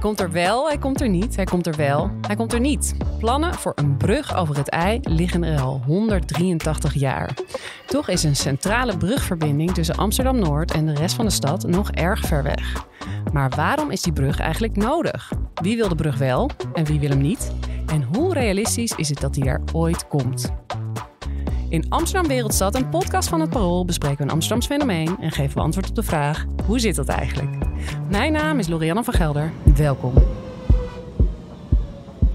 Komt er wel, hij komt er niet, hij komt er wel, hij komt er niet. Plannen voor een brug over het IJ liggen er al 183 jaar. Toch is een centrale brugverbinding tussen Amsterdam-Noord en de rest van de stad nog erg ver weg. Maar waarom is die brug eigenlijk nodig? Wie wil de brug wel en wie wil hem niet? En hoe realistisch is het dat hij er ooit komt? In Amsterdam Wereldstad, een podcast van het Parool, bespreken we een Amsterdams fenomeen en geven we antwoord op de vraag: hoe zit dat eigenlijk? Mijn naam is Lorianne van Gelder. Welkom.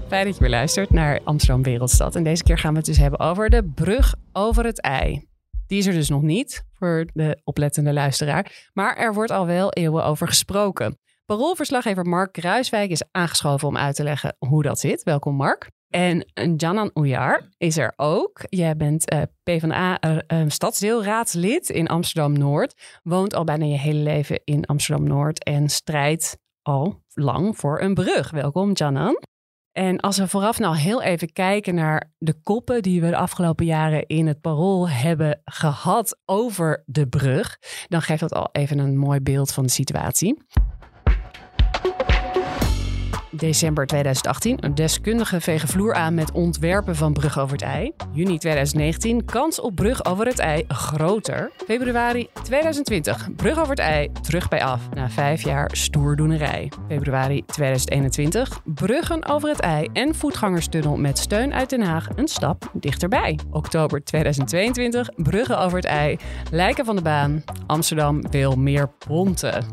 Fijn dat je weer luistert naar Amsterdam Wereldstad. En deze keer gaan we het dus hebben over de brug over het ei. Die is er dus nog niet voor de oplettende luisteraar. Maar er wordt al wel eeuwen over gesproken. Paroolverslaggever Mark Kruiswijk is aangeschoven om uit te leggen hoe dat zit. Welkom Mark. En Janan Oejar is er ook. Jij bent uh, PvdA uh, stadsdeelraadslid in Amsterdam-Noord. Woont al bijna je hele leven in Amsterdam-Noord en strijdt al lang voor een brug. Welkom Janan. En als we vooraf nou heel even kijken naar de koppen die we de afgelopen jaren in het parool hebben gehad over de brug, dan geeft dat al even een mooi beeld van de situatie. December 2018. Een deskundige vegen vloer aan met ontwerpen van brug over het ei. Juni 2019. Kans op brug over het ei groter. Februari 2020. Brug over het ei terug bij af na vijf jaar stoerdoenerij. Februari 2021. Bruggen over het ei en voetgangerstunnel met steun uit Den Haag een stap dichterbij. Oktober 2022. Bruggen over het ei. Lijken van de baan. Amsterdam wil meer ponten.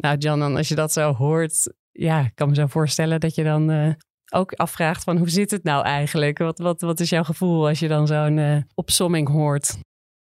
Nou, Jan, als je dat zo hoort, ja, ik kan me zo voorstellen dat je dan uh, ook afvraagt van hoe zit het nou eigenlijk? Wat, wat, wat is jouw gevoel als je dan zo'n uh, opsomming hoort?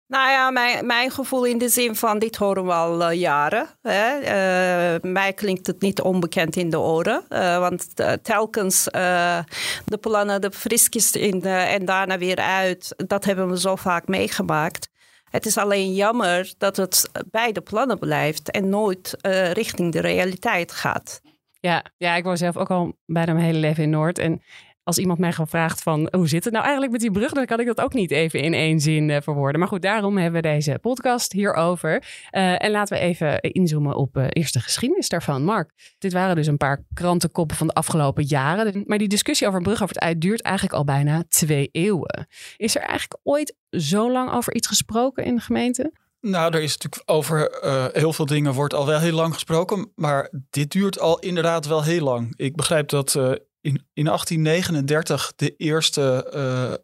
Nou ja, mijn, mijn gevoel in de zin van dit horen we al uh, jaren. Hè? Mij klinkt het niet onbekend in de oren. Want telkens de plannen, de friskjes in en daarna weer uit. Dat hebben we zo vaak meegemaakt. Het is alleen jammer dat het bij de plannen blijft en nooit uh, richting de realiteit gaat. Ja, ja, ik woon zelf ook al bijna mijn hele leven in Noord. En als iemand mij gevraagd van hoe zit het nou eigenlijk met die brug, dan kan ik dat ook niet even in één zin uh, verwoorden. Maar goed, daarom hebben we deze podcast hierover. Uh, en laten we even inzoomen op uh, eerst de geschiedenis daarvan. Mark, dit waren dus een paar krantenkoppen van de afgelopen jaren. Maar die discussie over brug over het ei duurt eigenlijk al bijna twee eeuwen. Is er eigenlijk ooit zo lang over iets gesproken in de gemeente? Nou, er is natuurlijk over heel veel dingen wordt al wel heel lang gesproken, maar dit duurt al inderdaad wel heel lang. Ik begrijp dat in, in 1839 de eerste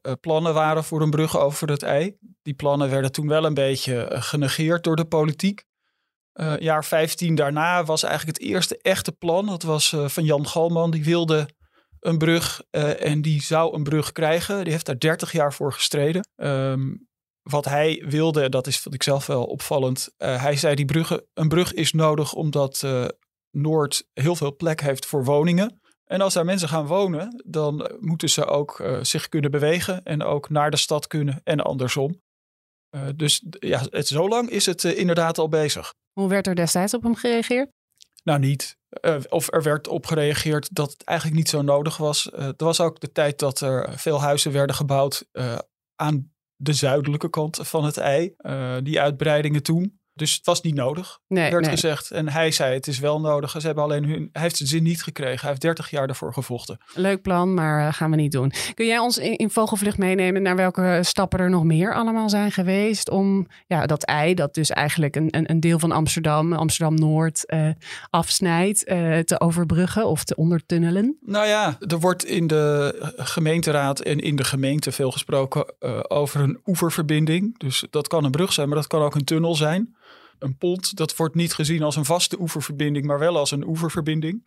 uh, plannen waren voor een brug over het ei. Die plannen werden toen wel een beetje genegeerd door de politiek. jaar 15 daarna was eigenlijk het eerste echte plan. Dat was van Jan Galman. Die wilde een brug en die zou een brug krijgen. Die heeft daar 30 jaar voor gestreden. Um, wat hij wilde, dat is vond ik zelf wel opvallend. hij zei die bruggen, een brug is nodig omdat Noord heel veel plek heeft voor woningen. En als daar mensen gaan wonen, dan moeten ze ook uh, zich kunnen bewegen en ook naar de stad kunnen en andersom. Uh, dus ja, het, zo lang is het uh, inderdaad al bezig. Hoe werd er destijds op hem gereageerd? Nou, niet. of er werd op gereageerd dat het eigenlijk niet zo nodig was. er was ook de tijd dat er veel huizen werden gebouwd aan de zuidelijke kant van het ei. die uitbreidingen toen. Dus het was niet nodig, nee, werd nee. gezegd. En hij zei het is wel nodig. Ze hebben alleen hun, hij heeft zijn zin niet gekregen. Hij heeft 30 jaar daarvoor gevochten. Leuk plan, maar uh, gaan we niet doen. Kun jij ons in, in, vogelvlucht meenemen naar welke stappen er nog meer allemaal zijn geweest om ja, dat ei, dat dus eigenlijk een, een, een deel van Amsterdam, Amsterdam-Noord, uh, afsnijdt, uh, te overbruggen of te ondertunnelen? Nou ja, er wordt in de gemeenteraad en in de gemeente veel gesproken over een oeververbinding. Dus dat kan een brug zijn, maar dat kan ook een tunnel zijn een pont, dat wordt niet gezien als een vaste oeververbinding, maar wel als een oeververbinding.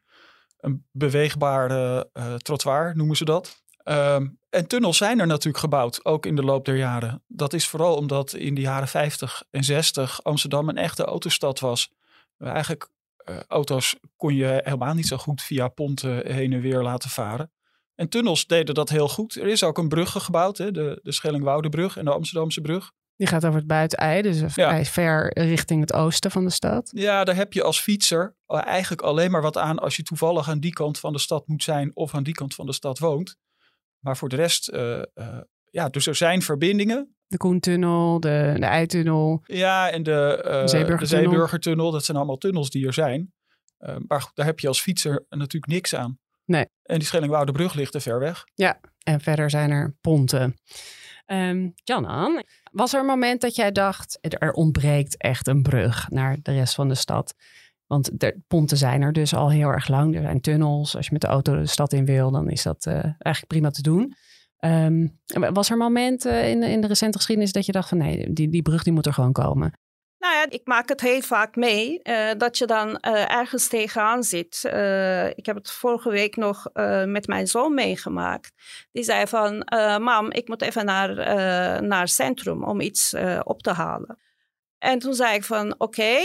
Een beweegbare uh, trottoir noemen ze dat. Um, en tunnels zijn er natuurlijk gebouwd, ook in de loop der jaren. Dat is vooral omdat in de jaren 50 en 60 Amsterdam een echte autostad was. Eigenlijk uh, auto's kon je helemaal niet zo goed via ponten heen en weer laten varen. En tunnels deden dat heel goed. Er is ook een brug gebouwd, hè, de, de Schellingwoudebrug en de Amsterdamse brug. Die gaat over het buitenei, dus vrij ver richting het oosten van de stad. Ja, daar heb je als fietser eigenlijk alleen maar wat aan als je toevallig aan die kant van de stad moet zijn of aan die kant van de stad woont. Maar voor de rest, uh, uh, ja, dus er zijn verbindingen. De Koentunnel, de, de Eitunnel. Ja, en de, uh, de Zeeburgertunnel. Dat zijn allemaal tunnels die er zijn. maar goed, daar heb je als fietser natuurlijk niks aan. Nee. En die Schellingwoudebrug ligt er ver weg. Ja, en verder zijn er ponten. Um, was er een moment dat jij dacht, er ontbreekt echt een brug naar de rest van de stad? Want de ponten zijn er dus al heel erg lang. Er zijn tunnels. Als je met de auto de stad in wil, dan is dat uh, eigenlijk prima te doen. Um, was er een moment uh, in, in de recente geschiedenis dat je dacht van nee, die, die brug die moet er gewoon komen? Nou ja, ik maak het heel vaak mee uh, dat je dan uh, ergens tegenaan zit. Uh, ik heb het vorige week nog met mijn zoon meegemaakt. Die zei van, mam, ik moet even naar, naar het centrum om iets op te halen. En toen zei ik van, oké,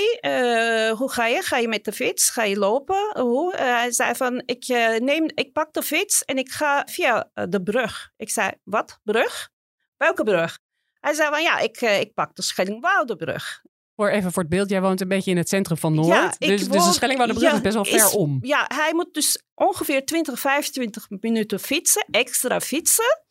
hoe ga je? Ga je met de fiets? Ga je lopen? Hoe? hij zei van, ik, neem, ik pak de fiets en ik ga via de brug. Ik zei, wat? Brug? Welke brug? Hij zei van, ja, ik, ik pak de Schellingwoudebrug. Voor even voor het beeld, jij woont een beetje in het centrum van Noord. Ja, dus, woon, dus de ja, is best wel ver om. Ja, hij moet dus ongeveer 20, 25 minuten fietsen, extra fietsen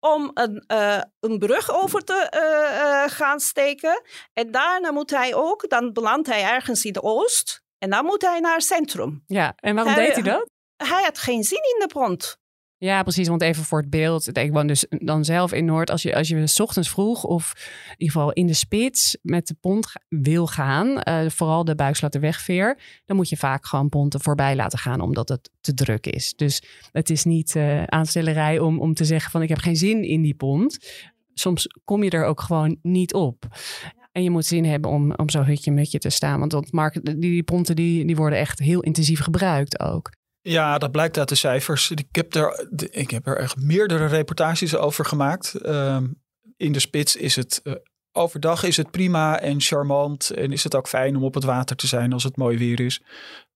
om een, uh, een brug over te uh, uh, gaan steken. En daarna moet hij ook, dan belandt hij ergens in de oost. En dan moet hij naar het centrum. Ja, en waarom hij, deed hij dat? Hij had geen zin in de brand. Ja, precies. Want even voor het beeld. Ik woon dus dan zelf in Noord. Als je, als je s ochtends vroeg of in ieder geval in de spits met de pont wil gaan. Uh, vooral de Buiksloterwegveer. Dan moet je vaak gewoon ponten voorbij laten gaan. Omdat het te druk is. Dus het is niet uh, aanstellerij om, om te zeggen van ik heb geen zin in die pont. Soms kom je er ook gewoon niet op. En je moet zin hebben om, om zo'n hutje mutje te staan. Want dat markt, die, die ponten die, die worden echt heel intensief gebruikt ook. Ja, dat blijkt uit de cijfers. Ik heb er, ik heb er echt meerdere reportages over gemaakt. Um, in de spits is het uh, overdag is het prima en charmant. En is het ook fijn om op het water te zijn als het mooi weer is.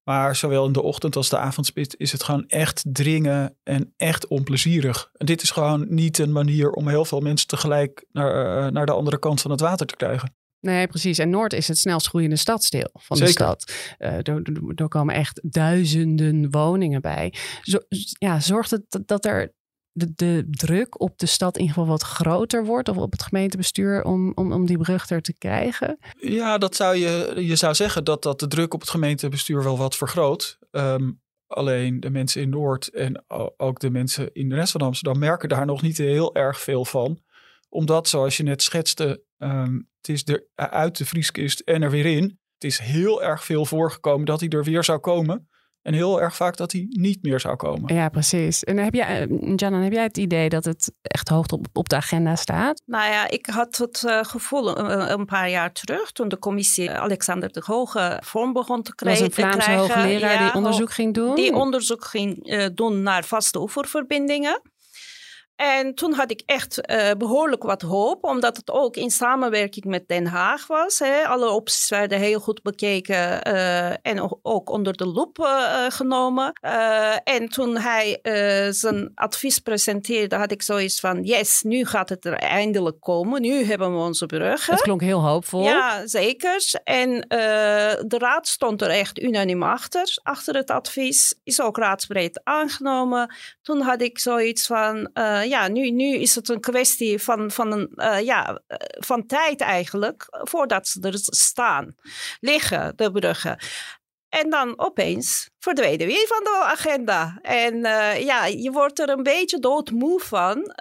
Maar zowel in de ochtend als de avondspits is het gewoon echt dringen en echt onplezierig. En dit is gewoon niet een manier om heel veel mensen tegelijk naar, uh, naar de andere kant van het water te krijgen. Nee, precies. En Noord is het snelst groeiende stadsdeel van de stad. Uh, er, er, komen echt duizenden woningen bij. Zo, ja, zorgt het dat er de, de, druk op de stad in ieder geval wat groter wordt, of op het gemeentebestuur, om, om, om die brug er te krijgen? Ja, dat zou je, je zou zeggen dat dat de druk op het gemeentebestuur wel wat vergroot. Um, alleen de mensen in Noord en ook de mensen in de rest van Amsterdam merken daar nog niet heel erg veel van omdat, zoals je net schetste, um, het is er uit de vrieskist en er weer in. Het is heel erg veel voorgekomen dat hij er weer zou komen. En heel erg vaak dat hij niet meer zou komen. Ja, precies. En heb jij, eh, Janan, heb jij het idee dat het echt hoog op, op de agenda staat? Nou ja, ik had het uh, gevoel een, een, paar jaar terug, toen de commissie Alexander de Hoge vorm begon te krijgen. Dat was een Vlaamse hoogleraar ja, die onderzoek ging doen? Die onderzoek ging uh, doen naar vaste oeververbindingen. En toen had ik echt uh, behoorlijk wat hoop, omdat het ook in samenwerking met Den Haag was. Hè. Alle opties werden heel goed bekeken uh, en ook onder de loep uh, genomen. en toen hij zijn advies presenteerde, had ik zoiets van: yes, nu gaat het er eindelijk komen. Nu hebben we onze bruggen. Het klonk heel hoopvol. Ja, zeker. En de raad stond er echt unaniem achter, achter het advies. Is ook raadsbreed aangenomen. Toen had ik zoiets van ja, nu, nu is het een kwestie van, van, een, uh, ja, eh, van tijd eigenlijk, voordat ze er staan, liggen, de bruggen. En dan opeens verdwenen weer van de agenda. En ja, je wordt er een beetje doodmoe van.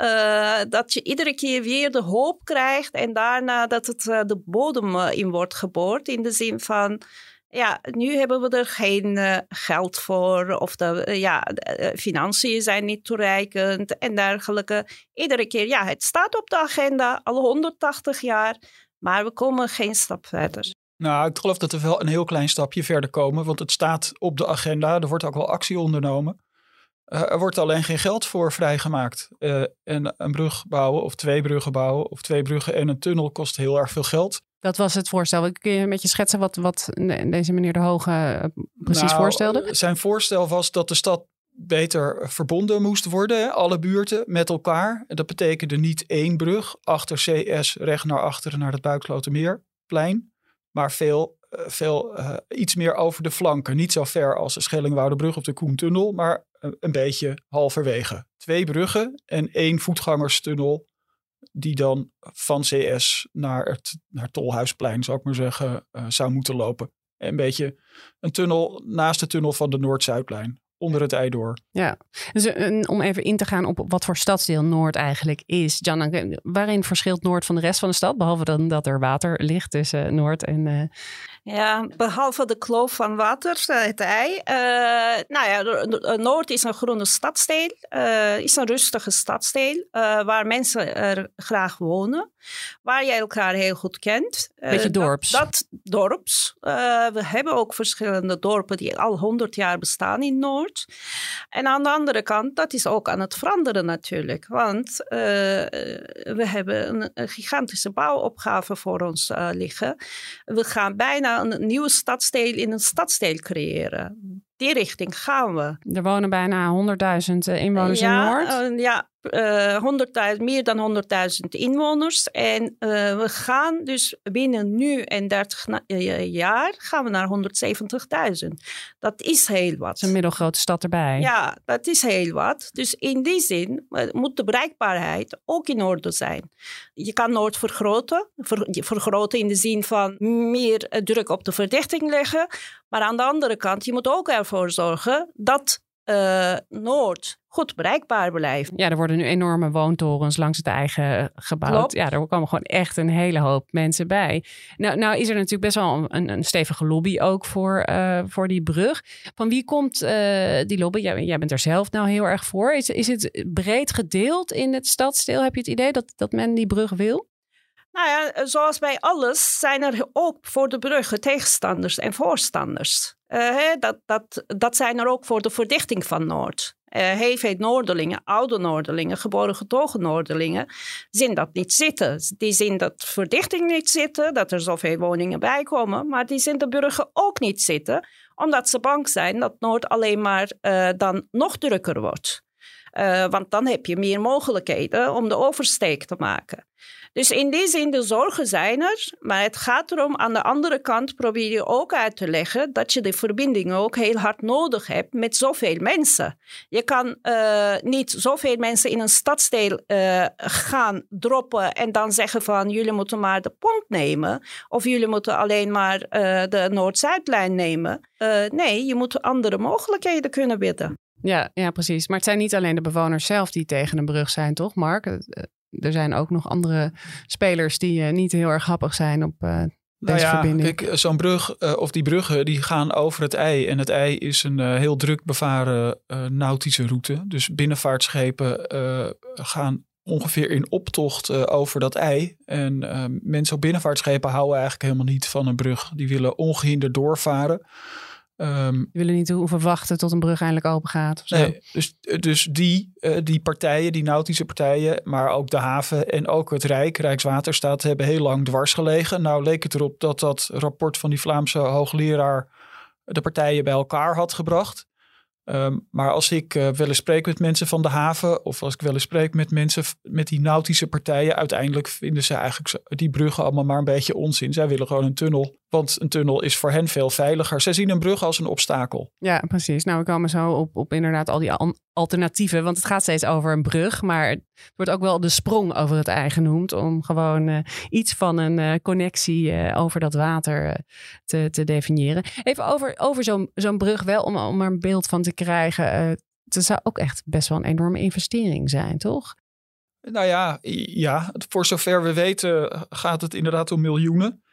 Dat je iedere keer weer de hoop krijgt. En daarna dat het de bodem in wordt geboord. In de zin van ja, nu hebben we er geen uh, geld voor of de uh, ja, de, uh, financiën zijn niet toereikend en dergelijke. Iedere keer, ja, het staat op de agenda al 180 jaar, maar we komen geen stap verder. Nou, ik geloof dat we wel een heel klein stapje verder komen, want het staat op de agenda. Er wordt ook wel actie ondernomen. er wordt alleen geen geld voor vrijgemaakt. en een brug bouwen of twee bruggen bouwen of twee bruggen en een tunnel kost heel erg veel geld. Dat was het voorstel. Kun je een beetje schetsen wat, wat deze meneer De Hoge eh, precies nou, voorstelde? Zijn voorstel was dat de stad beter verbonden moest worden. Alle buurten met elkaar. En dat betekende niet één brug achter CS recht naar achteren naar het Buikslotermeerplein. Maar veel, uh, veel uh, iets meer over de flanken. Niet zo ver als de Schellingwoudebrug of de Koentunnel, maar een beetje halverwege. Twee bruggen en één voetgangerstunnel die dan van CS naar het naar Tolhuisplein, zou ik maar zeggen, uh, zou moeten lopen. Een beetje een tunnel naast de tunnel van de Noord-Zuidlijn onder het ei door. Ja, dus uh, om even in te gaan op wat voor stadsdeel Noord eigenlijk is. Jan, waarin verschilt Noord van de rest van de stad? Behalve dan dat er water ligt tussen Noord en... Uh... Ja, behalve de kloof van water, het ei. Uh, nou ja, Noord is een groene stadsdeel. is een rustige stadsdeel waar mensen er graag wonen. Waar je elkaar heel goed kent. Beetje dorps. Dat, dat dorps. we hebben ook verschillende dorpen die al honderd jaar bestaan in Noord. En aan de andere kant, dat is ook aan het veranderen natuurlijk. Want uh, we hebben een, een, gigantische bouwopgave voor ons uh, liggen. We gaan bijna een nieuwe stadsdeel in een stadsdeel creëren die richting gaan we. Er wonen bijna 100.000 inwoners ja, in Noord. Uh, ja, uh, 100.000, meer dan 100.000 inwoners. En uh, we gaan dus binnen nu en 30 jaar gaan we naar 170.000. Dat is heel wat. Dat is een middelgrote stad erbij. Ja, dat is heel wat. Dus in die zin moet de bereikbaarheid ook in orde zijn. Je kan Noord vergroten. Ver, vergroten in de zin van meer druk op de verdichting leggen. Maar aan de andere kant, je moet ook ervoor zorgen dat uh, Noord goed bereikbaar blijft. Ja, er worden nu enorme woontorens langs het eigen gebouwd. Klopt. Ja, er komen gewoon echt een hele hoop mensen bij. Nou, nou is er natuurlijk best wel een, een stevige lobby ook voor, uh, voor die brug. Van wie komt uh, die lobby? Jij, jij, bent er zelf nou heel erg voor. Is, is het breed gedeeld in het stadsdeel? Heb je het idee dat, dat men die brug wil? Nou ja, zoals bij alles zijn er ook voor de bruggen tegenstanders en voorstanders. Uh, dat, dat, dat zijn er ook voor de verdichting van Noord. Uh, heel veel Noorderlingen, oude Noorderlingen, geboren getogen Noorderlingen, zien dat niet zitten. Die zien dat verdichting niet zitten, dat er zoveel woningen bij komen, maar die zien de burger ook niet zitten, omdat ze bang zijn dat Noord alleen maar dan nog drukker wordt. Want dan heb je meer mogelijkheden om de oversteek te maken. Dus in die zin, de zorgen zijn er. Maar het gaat erom, aan de andere kant probeer je ook uit te leggen dat je de verbindingen ook heel hard nodig hebt met zoveel mensen. Je kan uh, niet zoveel mensen in een stadsdeel uh, gaan droppen en dan zeggen van jullie moeten maar de pont nemen. Of jullie moeten alleen maar uh, de Noord-Zuidlijn nemen. nee, je moet andere mogelijkheden kunnen bieden. Ja, ja, precies. Maar het zijn niet alleen de bewoners zelf die tegen een brug zijn, toch, Mark? Er zijn ook nog andere spelers die uh, niet heel erg grappig zijn op deze nou ja, verbinding. Kijk, zo'n brug, uh, of die bruggen, die gaan over het ei. En het ei is een heel druk bevaren nautische route. Dus binnenvaartschepen gaan ongeveer in optocht over dat ei. En mensen op binnenvaartschepen houden eigenlijk helemaal niet van een brug. Die willen ongehinderd doorvaren. Um, Die willen niet hoeven wachten tot een brug eindelijk open gaat. Of zo. Nee, dus, dus die, uh, die partijen, die nautische partijen, maar ook de haven en ook het Rijk, Rijkswaterstaat, hebben heel lang dwars gelegen. Nou leek het erop dat dat rapport van die Vlaamse hoogleraar de partijen bij elkaar had gebracht. Um, maar als ik uh, wel eens spreek met mensen van de haven, of als ik wel eens spreek met mensen met die nautische partijen, uiteindelijk vinden ze eigenlijk die bruggen allemaal maar een beetje onzin. Zij willen gewoon een tunnel, want een tunnel is voor hen veel veiliger. Zij zien een brug als een obstakel. Ja, precies. Nou, we komen zo op, op inderdaad al die alternatieven, want het gaat steeds over een brug, maar het wordt ook wel de sprong over het ei genoemd, om gewoon uh, iets van een uh, connectie uh, over dat water te, te definiëren. Even over, over zo'n zo'n brug wel, om, om er een beeld van te krijgen. Het zou ook echt best wel een enorme investering zijn, toch? Nou ja, ja, voor zover we weten gaat het inderdaad om miljoenen.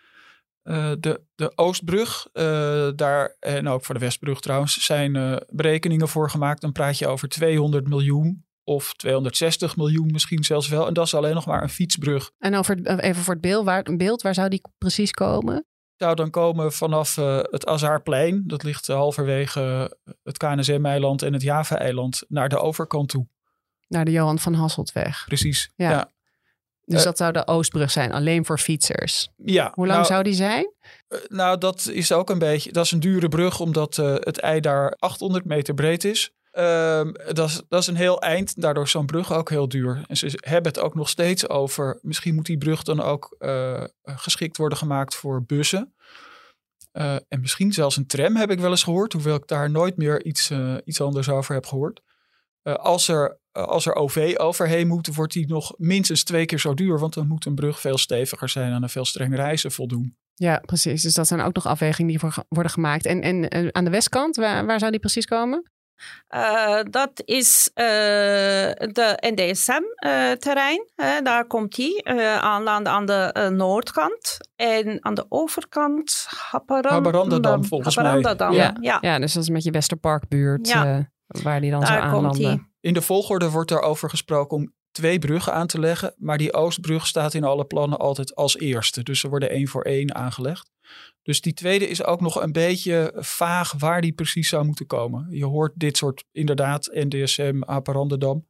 Uh, de, de Oostbrug, uh, daar, en ook voor de Westbrug trouwens, zijn uh, berekeningen voor gemaakt. Dan praat je over 200 miljoen of 260 miljoen misschien zelfs wel. En dat is alleen nog maar een fietsbrug. En over, even voor het beeld waar, beeld, waar zou die precies komen? Zou dan komen vanaf het Azarplein, dat ligt halverwege het KNSM-eiland en het Java-eiland, naar de overkant toe. Naar de Johan van Hasseltweg. Precies, ja. ja. Dus uh, dat zou de Oostbrug zijn, alleen voor fietsers. Ja. Hoe lang nou, zou die zijn? Uh, nou, dat is ook een beetje. Dat is een dure brug, omdat uh, het ei daar 800 meter breed is. Ehm, dat, is, dat is een heel eind, daardoor is zo'n brug ook heel duur. En ze hebben het ook nog steeds over, misschien moet die brug dan ook geschikt worden gemaakt voor bussen. En misschien zelfs een tram heb ik wel eens gehoord, hoewel ik daar nooit meer iets, iets anders over heb gehoord. als, er, als er OV overheen moet, wordt die nog minstens twee keer zo duur, want dan moet een brug veel steviger zijn en een veel strengere eisen voldoen. Ja, precies. Dus dat zijn ook nog afwegingen die voor, worden gemaakt. En, en aan de westkant, waar, waar zou die precies komen? Uh, dat is uh, de NDSM-terrein. Uh, daar komt hij aan, aan, aan de noordkant. En aan de overkant Haparanda, volgens mij. Ja. Ja. ja, dus dat is met je Westerparkbuurt ja. waar die dan daar zou aanlanden. In de volgorde wordt over gesproken om twee bruggen aan te leggen. Maar die Oostbrug staat in alle plannen altijd als eerste. Dus er worden één voor één aangelegd. Dus die tweede is ook nog een beetje vaag waar die precies zou moeten komen. Je hoort dit soort inderdaad NDSM, Aparandedam.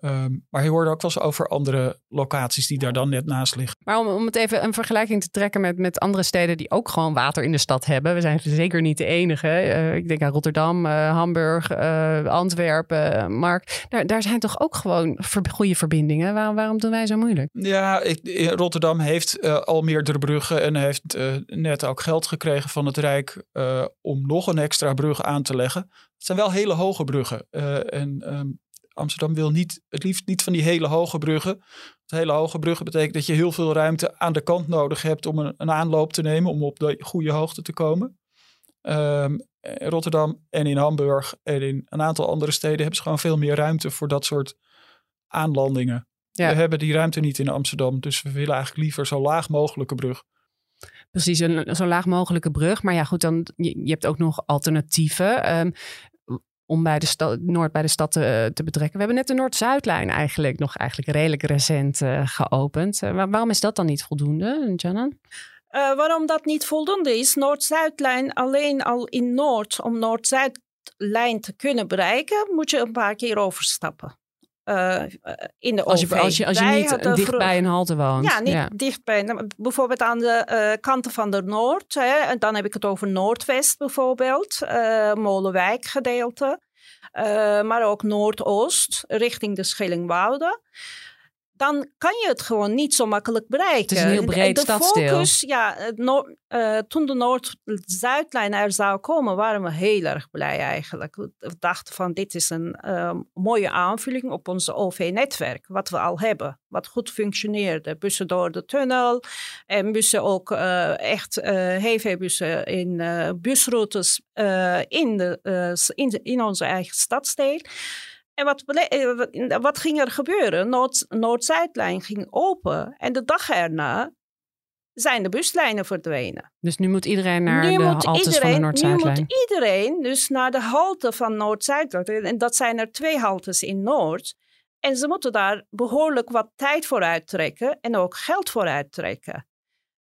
Um, maar je hoorde ook wel eens over andere locaties die daar dan net naast liggen. Maar om, om het even een vergelijking te trekken met, met andere steden die ook gewoon water in de stad hebben. We zijn zeker niet de enige. Uh, ik denk aan Rotterdam, uh, Hamburg, uh, Antwerpen, Mark. Daar, daar zijn toch ook gewoon ver, goede verbindingen. Waarom, waarom doen wij zo moeilijk? Ja, ik, Rotterdam heeft al meerdere bruggen en heeft net ook geld gekregen van het Rijk om nog een extra brug aan te leggen. Het zijn wel hele hoge bruggen. en um, Amsterdam wil niet, het liefst niet van die hele hoge bruggen. Het hele hoge bruggen betekent dat je heel veel ruimte aan de kant nodig hebt om een, een aanloop te nemen, om op de goede hoogte te komen. Um, in Rotterdam en in Hamburg en in een aantal andere steden hebben ze gewoon veel meer ruimte voor dat soort aanlandingen. We hebben die ruimte niet in Amsterdam, dus we willen eigenlijk liever zo laag mogelijke brug. Precies, een zo laag mogelijke brug. Maar ja, goed, dan, je, je hebt ook nog alternatieven. Um, om bij de stad, Noord bij de stad te, te, betrekken. We hebben net de Noord-Zuidlijn eigenlijk nog eigenlijk redelijk recent uh, geopend. Uh, waarom is dat dan niet voldoende, Janan? Waarom dat niet voldoende is? Noord-Zuidlijn alleen al in Noord, om Noord-Zuidlijn te kunnen bereiken, moet je een paar keer overstappen. Uh, in de als je, als je, als je niet dicht bij een halte woont. Ja, niet ja. dichtbij. Nou, bijvoorbeeld aan de uh, kanten van de Noord. Hè, en dan heb ik het over Noordwest bijvoorbeeld. Uh, Molenwijk gedeelte. maar ook Noordoost richting de Schellingwoude dan kan je het gewoon niet zo makkelijk bereiken. Het is een heel breed de stadsdeel. Focus, ja, uh, toen de Noord-Zuidlijn er zou komen, waren we heel erg blij eigenlijk. We dachten van dit is een uh, mooie aanvulling op ons OV-netwerk, wat we al hebben, wat goed functioneerde. Bussen door de tunnel en bussen ook uh, echt HV-bussen in busroutes in, de, in, in onze eigen stadsdeel. En wat, eh, wat ging er gebeuren? Noord, Noord-Zuidlijn ging open en de dag erna zijn de buslijnen verdwenen. Dus nu moet iedereen naar nu de haltes iedereen, van de Noord-Zuidlijn? Nu moet iedereen dus naar de halte van Noord-Zuidlijn. En dat zijn er twee haltes in Noord. En ze moeten daar behoorlijk wat tijd voor uittrekken en ook geld voor uittrekken.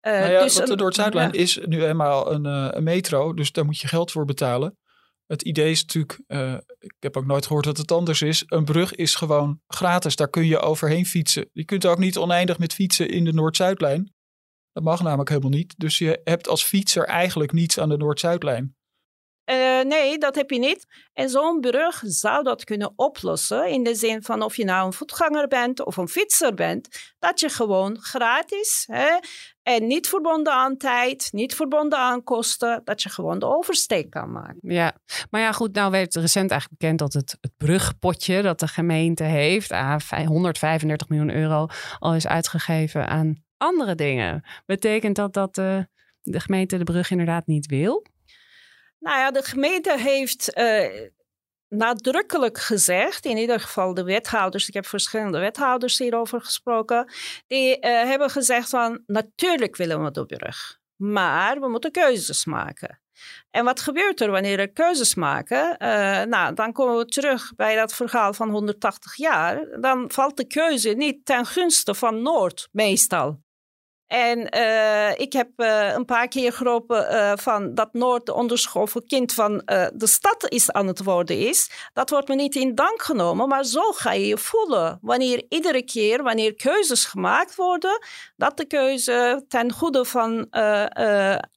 Uh, nou ja, dus de Noord-Zuidlijn is nu eenmaal een, uh, een metro, dus daar moet je geld voor betalen. Het idee is natuurlijk, uh, ik heb ook nooit gehoord dat het anders is. Een brug is gewoon gratis. Daar kun je overheen fietsen. Je kunt ook niet oneindig met fietsen in de Noord-Zuidlijn. Dat mag namelijk helemaal niet. Dus je hebt als fietser eigenlijk niets aan de Noord-Zuidlijn. Uh, nee, dat heb je niet. En zo'n brug zou dat kunnen oplossen. In de zin van of je nou een voetganger bent of een fietser bent. Dat je gewoon gratis hè, en niet verbonden aan tijd, niet verbonden aan kosten. Dat je gewoon de oversteek kan maken. Ja, maar ja goed, nou werd recent eigenlijk bekend dat het, het brugpotje dat de gemeente heeft. aan 135 miljoen euro al is uitgegeven aan andere dingen. Betekent dat dat de, de gemeente de brug inderdaad niet wil? Nou ja, de gemeente heeft uh, nadrukkelijk gezegd, in ieder geval de wethouders, ik heb verschillende wethouders hierover gesproken, die uh, hebben gezegd van natuurlijk willen we de brug, maar we moeten keuzes maken. En wat gebeurt er wanneer er keuzes maken? Uh, nou, dan komen we terug bij dat verhaal van 180 jaar. Dan valt de keuze niet ten gunste van Noord, meestal. En uh, ik heb uh, een paar keer geroepen uh, van dat Noord de onderschoven kind van de stad is aan het worden is. Dat wordt me niet in dank genomen, maar zo ga je je voelen. Wanneer iedere keer, wanneer keuzes gemaakt worden, dat de keuze ten goede van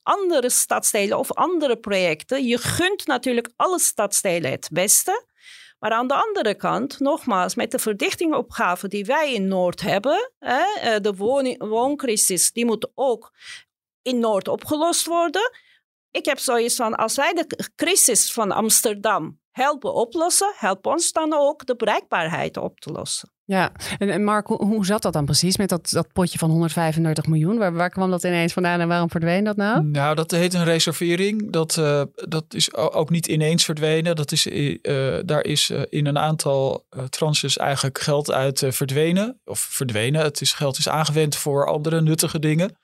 andere stadsteden of andere projecten. Je gunt natuurlijk alle stadsteden het beste. Maar aan de andere kant, nogmaals, met de verdichtingopgave die wij in Noord hebben, hè, de wooncrisis, die moet ook in Noord opgelost worden. Ik heb zoiets van, als wij de crisis van Amsterdam helpen oplossen, help ons dan ook de bereikbaarheid op te lossen. Ja, en, en Mark, hoe, hoe, zat dat dan precies met dat, dat potje van 135 miljoen? Waar, waar kwam dat ineens vandaan en waarom verdween dat nou? Nou, dat heet een reservering. Dat, uh, dat is ook niet ineens verdwenen. Dat is, uh, daar is uh, in een aantal tranches eigenlijk geld uit verdwenen. Of verdwenen. Het is, geld is aangewend voor andere nuttige dingen.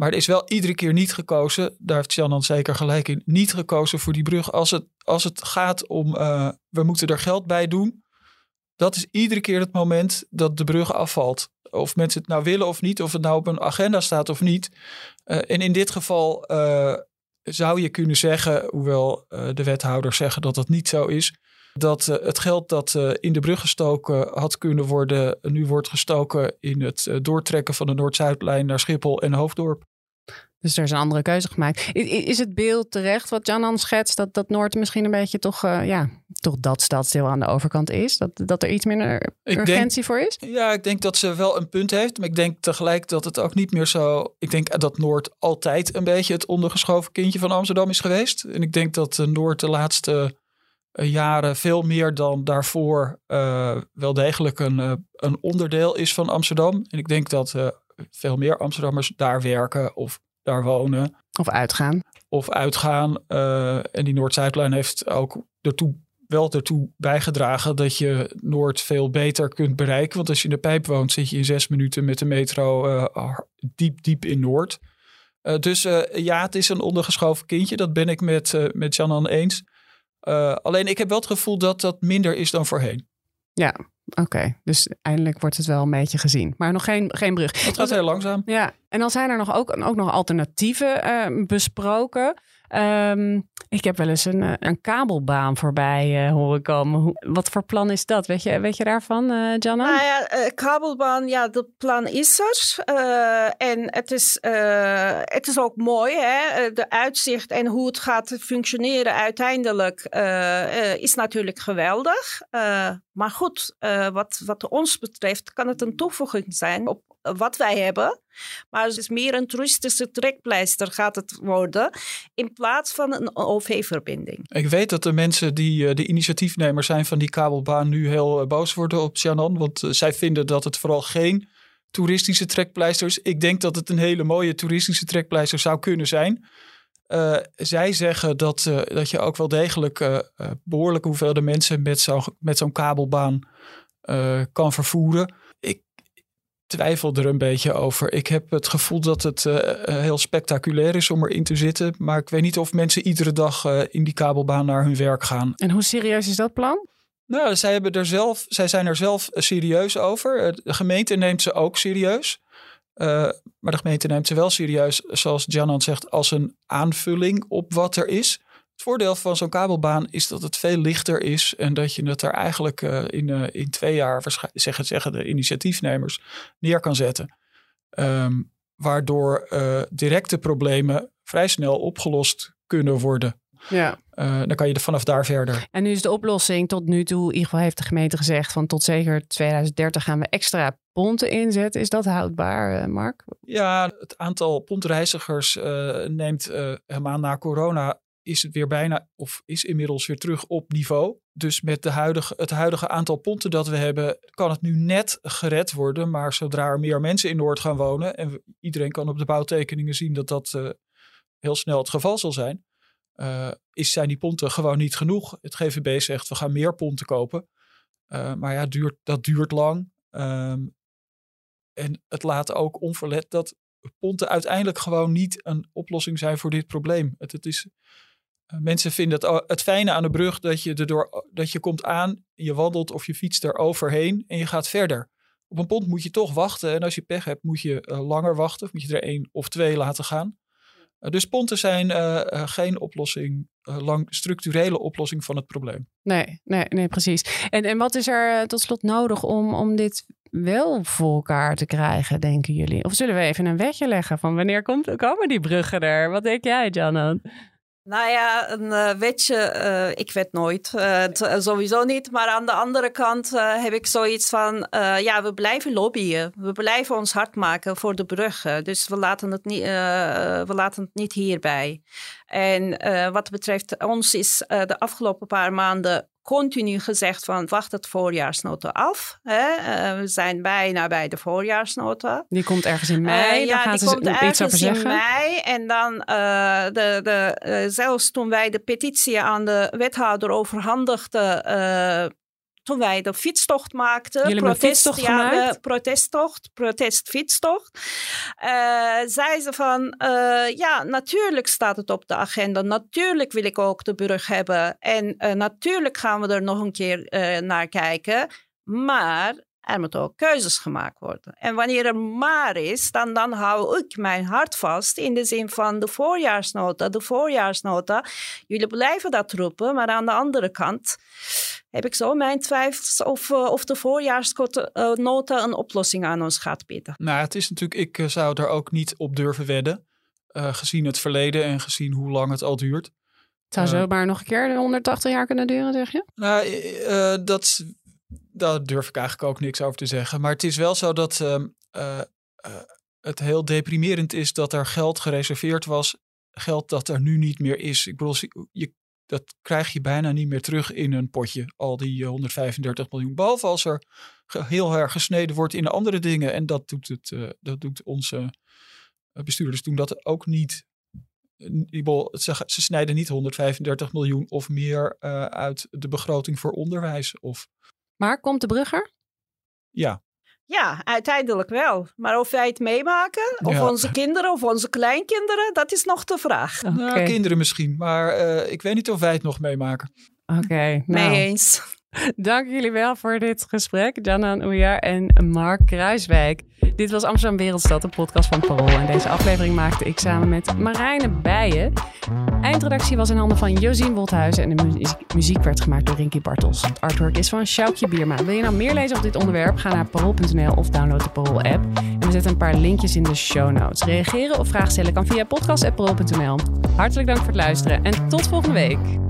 Maar er is wel iedere keer niet gekozen, daar heeft dan zeker gelijk in, niet gekozen voor die brug. Als het, als het gaat om, we moeten er geld bij doen, dat is iedere keer het moment dat de brug afvalt. Of mensen het nou willen of niet, of het nou op een agenda staat of niet. Uh, en in dit geval uh, zou je kunnen zeggen, hoewel de wethouders zeggen dat dat niet zo is, dat het geld dat in de brug gestoken had kunnen worden, nu wordt gestoken in het doortrekken van de Noord-Zuidlijn naar Schiphol en Hoofddorp. Dus er is een andere keuze gemaakt. Is het beeld terecht wat Jan schetst, dat, dat Noord misschien een beetje toch, uh, ja, toch dat stadsdeel aan de overkant is? Dat, dat er iets minder urgentie voor is? Ja, ik denk dat ze wel een punt heeft. Maar ik denk tegelijk dat het ook niet meer zo... Ik denk dat Noord altijd een beetje het ondergeschoven kindje van Amsterdam is geweest. En ik denk dat Noord de laatste eh, jaren veel meer dan daarvoor uh, wel degelijk een, een onderdeel is van Amsterdam. En ik denk dat veel meer Amsterdammers daar werken of daar wonen. Of uitgaan. Of uitgaan. En die Noord-Zuidlijn heeft ook ertoe, wel ertoe bijgedragen dat je Noord veel beter kunt bereiken. Want als je in de pijp woont, zit je in zes minuten met de metro uh, diep, diep in Noord. Uh, dus ja, het is een ondergeschoven kindje. Dat ben ik met, met Janan eens. Alleen ik heb wel het gevoel dat dat minder is dan voorheen. Ja, Oké, dus eindelijk wordt het wel een beetje gezien. Maar nog geen, geen brug. Het gaat heel langzaam. Ja, en dan zijn er nog ook, ook nog alternatieven uh, besproken. Um, ik heb wel eens een, eh, een kabelbaan voorbij uh, horen komen. wat voor plan is dat? Weet je, weet je daarvan, uh, Janna? Nou ja, kabelbaan, ja, dat plan is er. en het is, het is ook mooi, hè? de uitzicht en hoe het gaat functioneren uiteindelijk is natuurlijk geweldig. maar goed, wat, wat ons betreft kan het een toevoeging zijn wat wij hebben. Maar het is meer een toeristische trekpleister gaat het worden. In plaats van een OV-verbinding. Ik weet dat de mensen die eh, de initiatiefnemers zijn van die kabelbaan nu heel eh, boos worden op Shannon. Want eh, zij vinden dat het vooral geen toeristische trekpleister is. Ik denk dat het een hele mooie toeristische trekpleister zou kunnen zijn. Zij zeggen dat, dat je ook wel degelijk uh, behoorlijke hoeveelheden mensen met zo'n met zo'n kabelbaan kan vervoeren twijfel er een beetje over. Ik heb het gevoel dat het uh, heel spectaculair is om erin te zitten. Maar ik weet niet of mensen iedere dag uh, in die kabelbaan naar hun werk gaan. En hoe serieus is dat plan? Nou, zij, hebben er zelf, zij zijn er zelf serieus over. De gemeente neemt ze ook serieus. Uh, maar de gemeente neemt ze wel serieus, zoals Janan zegt, als een aanvulling op wat er is. Het voordeel van zo'n kabelbaan is dat het veel lichter is en dat je het er eigenlijk uh, in, uh, in twee jaar, zeggen, zeggen de initiatiefnemers, neer kan zetten. Um, waardoor uh, directe problemen vrij snel opgelost kunnen worden. Ja. dan kan je er vanaf daar verder. En nu is de oplossing tot nu toe, in ieder geval heeft de gemeente gezegd van tot zeker 2030 gaan we extra ponten inzetten. Is dat houdbaar, Mark? Ja, het aantal pontreizigers neemt helemaal na corona is het weer bijna, of is inmiddels weer terug op niveau. Dus met de huidige, het huidige aantal ponten dat we hebben, kan het nu net gered worden. Maar zodra er meer mensen in Noord gaan wonen, en iedereen kan op de bouwtekeningen zien dat dat uh, heel snel het geval zal zijn, uh, is, zijn die ponten gewoon niet genoeg. Het GVB zegt we gaan meer ponten kopen. Uh, maar ja, duurt, dat duurt lang. Um, en het laat ook onverlet dat ponten uiteindelijk gewoon niet een oplossing zijn voor dit probleem. Het, het is, eh, mensen vinden het, het fijne aan de brug dat je, erdoor, dat je komt aan, je wandelt of je fietst er overheen en je gaat verder. Op een pont moet je toch wachten en als je pech hebt moet je uh, langer wachten of moet je er één of twee laten gaan. Uh, dus ponten zijn geen oplossing, lang structurele oplossing van het probleem. Nee, nee, nee precies. En, en wat is er tot slot nodig om, om dit wel voor elkaar te krijgen, denken jullie? Of zullen we even een wetje leggen van wanneer komt, komen die bruggen er? Wat denk jij, Janan? Nou ja, een uh, wetje, uh, ik weet nooit. Uh, sowieso niet. Maar aan de andere kant heb ik zoiets van: ja, we blijven lobbyen. We blijven ons hard maken voor de bruggen. Dus we laten het niet, we laten het niet hierbij. En wat betreft ons is de afgelopen paar maanden continu gezegd van wacht het voorjaarsnota af. Hè? Uh, we zijn bijna bij de voorjaarsnota. Die komt ergens in mei, uh, ja, gaan die ze komt iets over zeggen. in mei. En dan uh, de, de, zelfs toen wij de petitie aan de wethouder overhandigden toen wij de fietstocht maakten. Jullie protest, fietstocht ja, gemaakt? protesttocht, protestfietstocht. Uh, zei ze van, uh, ja, natuurlijk staat het op de agenda. Natuurlijk wil ik ook de brug hebben. En uh, natuurlijk gaan we er nog een keer naar kijken. Maar er moeten ook keuzes gemaakt worden. En wanneer er maar is, dan, dan hou ik mijn hart vast in de zin van de voorjaarsnota. De voorjaarsnota, jullie blijven dat roepen, maar aan de andere kant heb ik zo mijn twijfels of, uh, of de voorjaarsnota een oplossing aan ons gaat bieden. Nou, het is natuurlijk, ik eh, zou er ook niet op durven wedden, uh, gezien het verleden en gezien hoe lang het al duurt. Het zou zomaar nog een keer 180 jaar kunnen duren, zeg je? Nou, dat daar durf ik eigenlijk ook niks over te zeggen. Maar het is wel zo dat uh, uh, het heel deprimerend is dat er geld gereserveerd was. Geld dat er nu niet meer is. Ik bedoel, je, dat krijg je bijna niet meer terug in een potje. Al die 135 miljoen. Behalve als er heel erg gesneden wordt in andere dingen. En dat doet, het, uh, dat doet onze bestuurders doen dat ook niet. Ze, ze snijden niet 135 miljoen of meer uit de begroting voor onderwijs. Of maar komt de brugger? Ja. Ja, uiteindelijk wel. Maar of wij het meemaken, of onze kinderen of onze kleinkinderen, dat is nog de vraag. Okay. Nou, kinderen misschien, maar uh, ik weet niet of wij het nog meemaken. Oké, okay, nou. mee eens. Dank jullie wel voor dit gesprek, Janan Oeja en Mark Kruiswijk. Dit was Amsterdam Wereldstad, een podcast van Parool. En deze aflevering maakte ik samen met Marijne Bijen. Eindredactie was in handen van Josien Wolthuizen en de muziek werd gemaakt door Rinky Bartels. Het artwork is van Sjoukje Bierma. Wil je nou meer lezen op dit onderwerp? Ga naar parool.nl of download de Parool-app. En we zetten een paar linkjes in de show notes. Reageren of vragen stellen kan via podcast.parool.nl. Hartelijk dank voor het luisteren en tot volgende week.